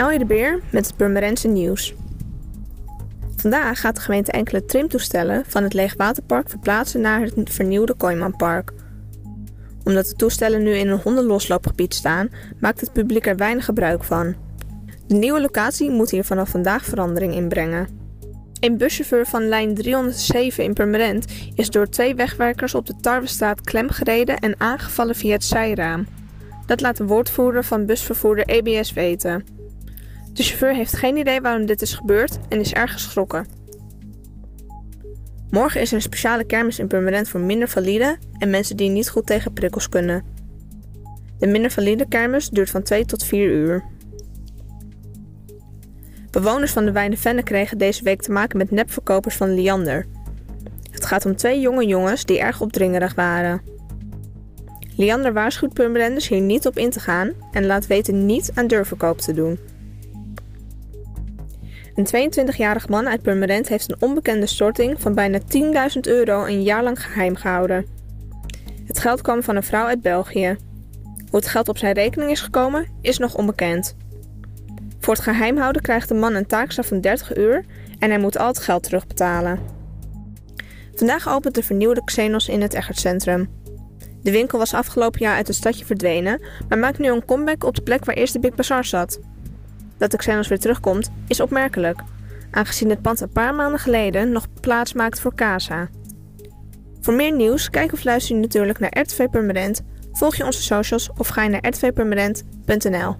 Elje de Beer met het Purmerendse nieuws. Vandaag gaat de gemeente enkele trimtoestellen van het Leegwaterpark verplaatsen naar het vernieuwde Kooimanpark. Omdat de toestellen nu in een hondenlosloopgebied staan, maakt het publiek er weinig gebruik van. De nieuwe locatie moet hier vanaf vandaag verandering inbrengen. Een buschauffeur van lijn 307 in Purmerend is door twee wegwerkers op de Tarwestraat klemgereden en aangevallen via het zijraam. Dat laat de woordvoerder van busvervoerder EBS weten. De chauffeur heeft geen idee waarom dit is gebeurd en is erg geschrokken. Morgen is er een speciale kermis in Purmerend voor minder valide en mensen die niet goed tegen prikkels kunnen. De minder valide kermis duurt van 2 tot 4 uur. Bewoners van de Wijnevenne kregen deze week te maken met nepverkopers van Liander. Het gaat om twee jonge jongens die erg opdringerig waren. Liander waarschuwt Purmerenders hier niet op in te gaan en laat weten niet aan deurverkoop te doen. Een 22-jarig man uit Purmerend heeft een onbekende storting van bijna 10.000 euro een jaar lang geheim gehouden. Het geld kwam van een vrouw uit België. Hoe het geld op zijn rekening is gekomen, is nog onbekend. Voor het geheimhouden krijgt de man een taakstraf van 30 uur en hij moet al het geld terugbetalen. Vandaag opent de vernieuwde Xenos in het Eggertcentrum. De winkel was afgelopen jaar uit het stadje verdwenen, maar maakt nu een comeback op de plek waar eerst de Big Bazaar zat. Dat de Xenos weer terugkomt is opmerkelijk, aangezien het pand een paar maanden geleden nog plaats maakt voor Casa. Voor meer nieuws, kijk of luister je natuurlijk naar RTV Permanent, volg je onze socials of ga je naar rtvpermanent.nl.